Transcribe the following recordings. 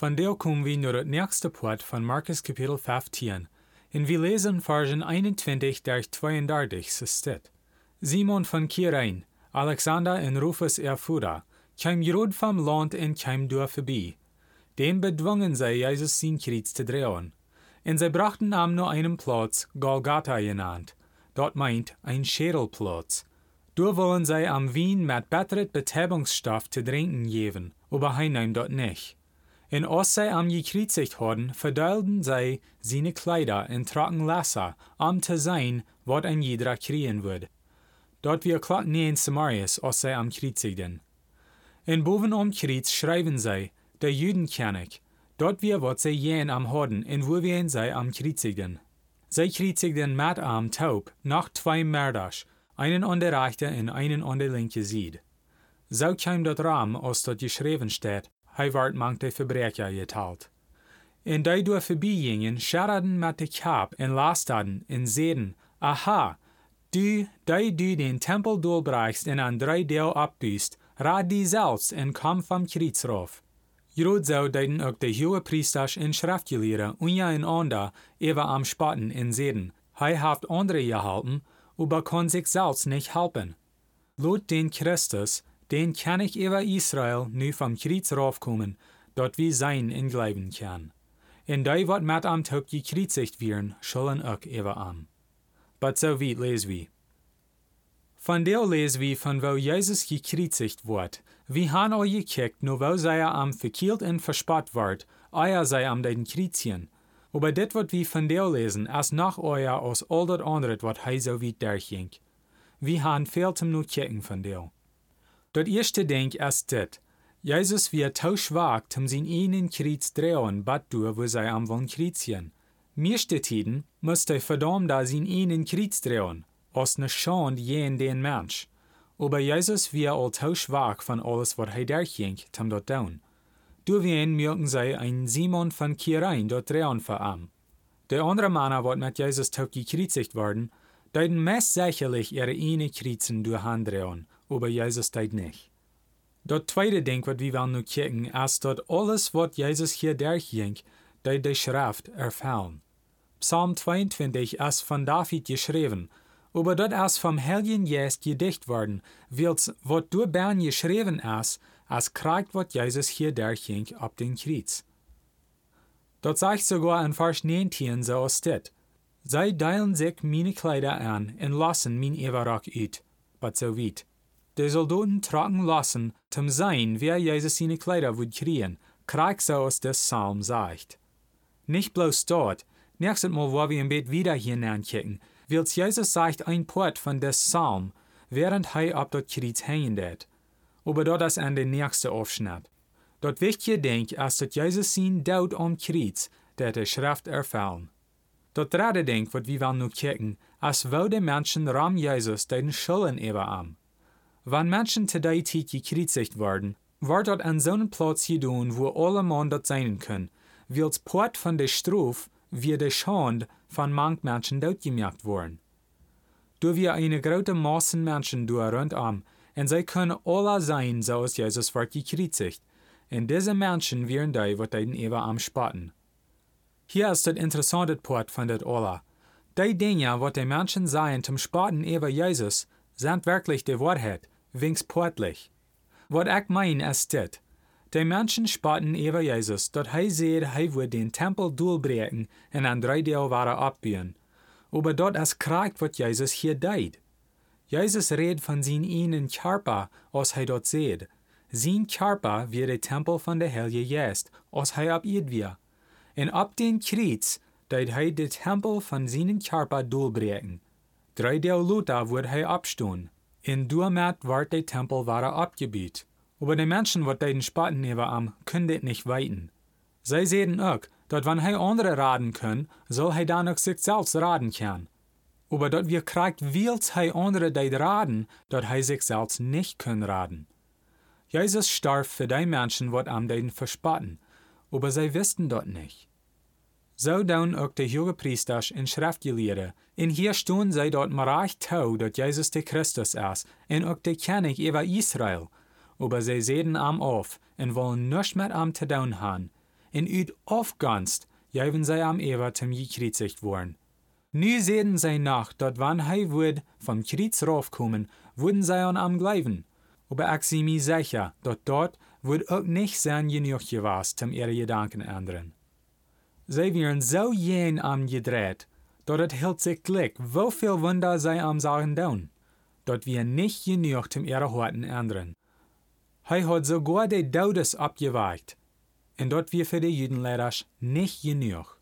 Von der kommen wir nur das nächste Part von Markus Kapitel 15, und wir lesen Versen 21 durch 32 so steht. Simon von Kirein, Alexander und Rufus Erfuda, kam Jerod vom Land und kam durch vorbei. Den bedwungen sie, Jesus sein Kreuz zu drehen. Und sie brachten ihm nur einen Platz, Golgatha genannt. Dort meint ein Schädelplatz. Dort wollen sie am Wien mit besseret Betäubungsstoff zu trinken geben, aber er nahm dort nicht. Als sie am gekreuzigt hadden, verdeilten sie seine Kleider in trocken Lasser, um zu sein, was ein jeder kriegen würde. Dort wir klagt nie in Samarias, als sie am kreuzigten. Und boven am Kreuz schreiben sie, der Juden kenn ich, dort wir wat sie jen am Horden, in wo wir sie am kreuzigten. Sie kreuzigten mit am taub, nach zwei Mördasch, einen an der rechte und einen an der linke Seite. So kam dort Ram, als dort geschrieben steht, hij werd manche Verbrecher geteilt. En die door voorbijgingen scharreden met de kap en lasterden en zeiden, aha, du, die du den Tempel doorbrachst en aan drie deel abdust, raad die zelfs en kom Kreuz rauf. Jrod zo deiden ook de hohe priesters en schriftgeleerden unja en ander even am spatten en zeiden, hij haft andere gehalten, aber kon sich selbst nicht helpen. Lot den Christus, den kann ich über Israel nu vom Kreuz raufkommen, dort wie sein in Glauben kann. En die wat met am Tag gekreuzigt werden, sollen auch über am. But so weit les wie. Von der les wie von wo Jesus gekreuzigt wird, wie han auch gekickt, nur wo sei er am verkielt und verspott ward, euer sei am den Kreuzchen. Aber dit wat wie von der lesen, als nach euer aus all dat andere wat hei so weit durchging. Wie han fehlt ihm nur kicken von der. Dat eerste denk is dit. Jezus weer te schwach om zijn einen Kreuz drehen, bad du, wo sei am von Kreuzchen. Meeste tiden muss hij verdammt da zijn einen Kreuz drehen, als ne Schande jen den Mensch. Aber Jesus weer al te schwach von alles, wat hij durchging, om dat doen. Du wen merken zij ein Simon von Kirein dort drehen für am. De andere Männer, wat mit Jesus tot gekreuzigt worden, deuten meist sicherlich ihre eine Kreuzen durch Hand aber Jesus deed nicht. Dat tweede ding wat we wel nu kijken, is dat alles wat Jesus hier durchging, deed de Schrift erfüllen. Psalm 22 ist von David geschrieben, aber dort ist vom Heiligen Geist gedicht worden, wils wat durch Bern geschrieben ist, als kriegt wat Jesus hier durchging ab den Kreuz. Dort sagt sogar in Vers 19 so steht, Zij deilen sich meine Kleider an und lassen mein Everrock uit, but so weit. De soldaten tragen lassen, zum sein, wer Jesus seine Kleider would kriegen, krieg so aus des Psalm sagt. Nicht bloß dort, nächstes Mal, wo wir im Bett wieder hineinkicken, wills Jesus sagt ein Port von des Psalm, während er ab dort hängen det. Aber dort ist an der nächste Aufschnitt. Dort wichtige Denk ist, dass Jesus sein Tod am Kreuz, der der Schrift erfüllen. Dort dritte Denk, wat wir wollen nu kicken, als wo de Menschen ram Jesus den Schulden über am. Wann Menschen der Zeit gekreuzigt werden, wird dort an so einen Platz gedun, wo alle Mann dort sein können, wils Port von der Struf wie der Schand von manch Menschen dort gemerkt worden. Du wir eine große Masse Menschen du rundum, und sie können alle sein, so als Jesus wird gekreuzigt, und diese Menschen wären die, wat den Eva am spatten. Hier ist das interessante Port von det Ola. Die Dinge, wat die Menschen sagen zum Spaten über Jesus, sind wirklich die Wahrheit, wings portlich. Wat ich mein ist dit. Die Menschen spaten über Jesus, dat hij seht, hij wird den Tempel durchbrechen und an drei Deel waren abbauen. Aber dort ist kriegt, wat Jesus hier deed. Jesus redet von sein ihnen Körper, als hij dort seht. Sein Körper wird der Tempel von der Heilige Geist, als hij ab ihr wir. Und ab den Kreuz, deed hij den Tempel von seinen Körper durchbrechen. Drei Deel Luther wird hij abstun. In Duamat ward der Tempel wahre abgebiet. Aber die Menschen, wat den Spaten über am, können nicht weiten. Sie sehen auch, dat wann hij andere raden soll hij dan ook sich selbst raden kann. Aber dat wir kriegt, wils hij andere deed raden, dat hij sich selbst nicht kann raden. Jesus starb für die Menschen, wat am deden verspotten, aber sie wisten dat nicht. So doen ook de hoge priesters en schriftgeleerden. En hier stonden zij dat maar toe dat Jesus de Christus is, en ook de König über Israel. Aber zij zeden am auf en wollen nichts mit am te doen haben. En uit afganst geven zij am Eva zum gekreuzigt worden. Nu zeden zij nach, dat wann hij would vom Kreuz raufkommen, würden zij an am gleiben. Aber ich zie mir sicher, dat dort wird auch nicht sein genug gewesen, zum ihre Gedanken ändern. Sie wären so jen am gedreht, dort het sich glick, wieviel Wunder sie am Sagen tun, dort wir nicht genug zum ihre Horten ändern. Hij hat sogar die Todes abgeweicht, und dort wir für die Judenlehrers nicht genug.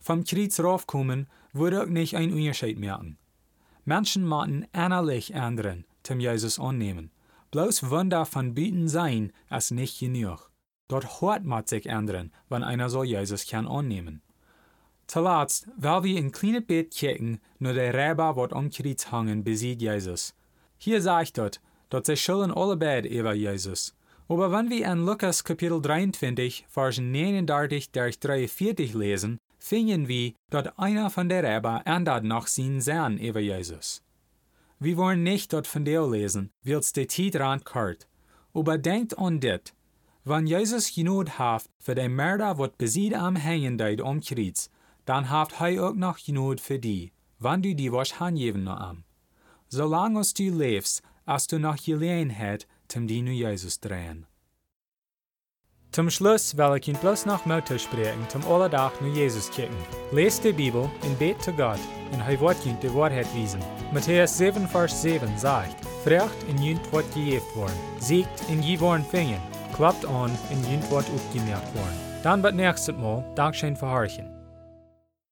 Vom Kreuz raufkommen würde auch nicht ein Unterschied merken. Menschen machen innerlich ändern, zum Jesus annehmen. Bloß Wunder von Bieten sein, ist nicht genug. Dort hört man sich ändern, wenn einer so Jesus kann annehmen. Zuletzt, weil wir in kleine Bett kicken, nur der Räber wird am Kreuz hangen, besieht Jesus. Hier sagt dort, dort sie schulden alle Bett über Jesus. Aber wenn wir in Lukas Kapitel 23, Vers 39 durch 43 lesen, finden wir, dass einer von der Räber ändert nach seinen Sehnen über Jesus. Wir wollen nicht dort von dir lesen, weil es die Zeit kart. Aber denkt an dit, wenn Jesus genug hat für den Mörder, wat besiegt am Hängen deed am Kreuz, dann haft hij auch noch genug für die, wann du die was hangeben noch am. Solange du lebst, als du noch Gelegenheit, zum die nu Jesus drehen. Zum Schluss will ich ihn bloß noch Mutter sprechen, zum Allerdach nu Jesus kicken. Lest die Bibel und bet zu Gott, und hij wird die Wahrheit wiesen. Matthäus 7, Vers 7 sagt, Frecht in jünt wird gejeft worden, siegt in je worden fingen, klappt an in jünt wird aufgemerkt worden. Dann wird nächstes Mal Dankeschön verharchen.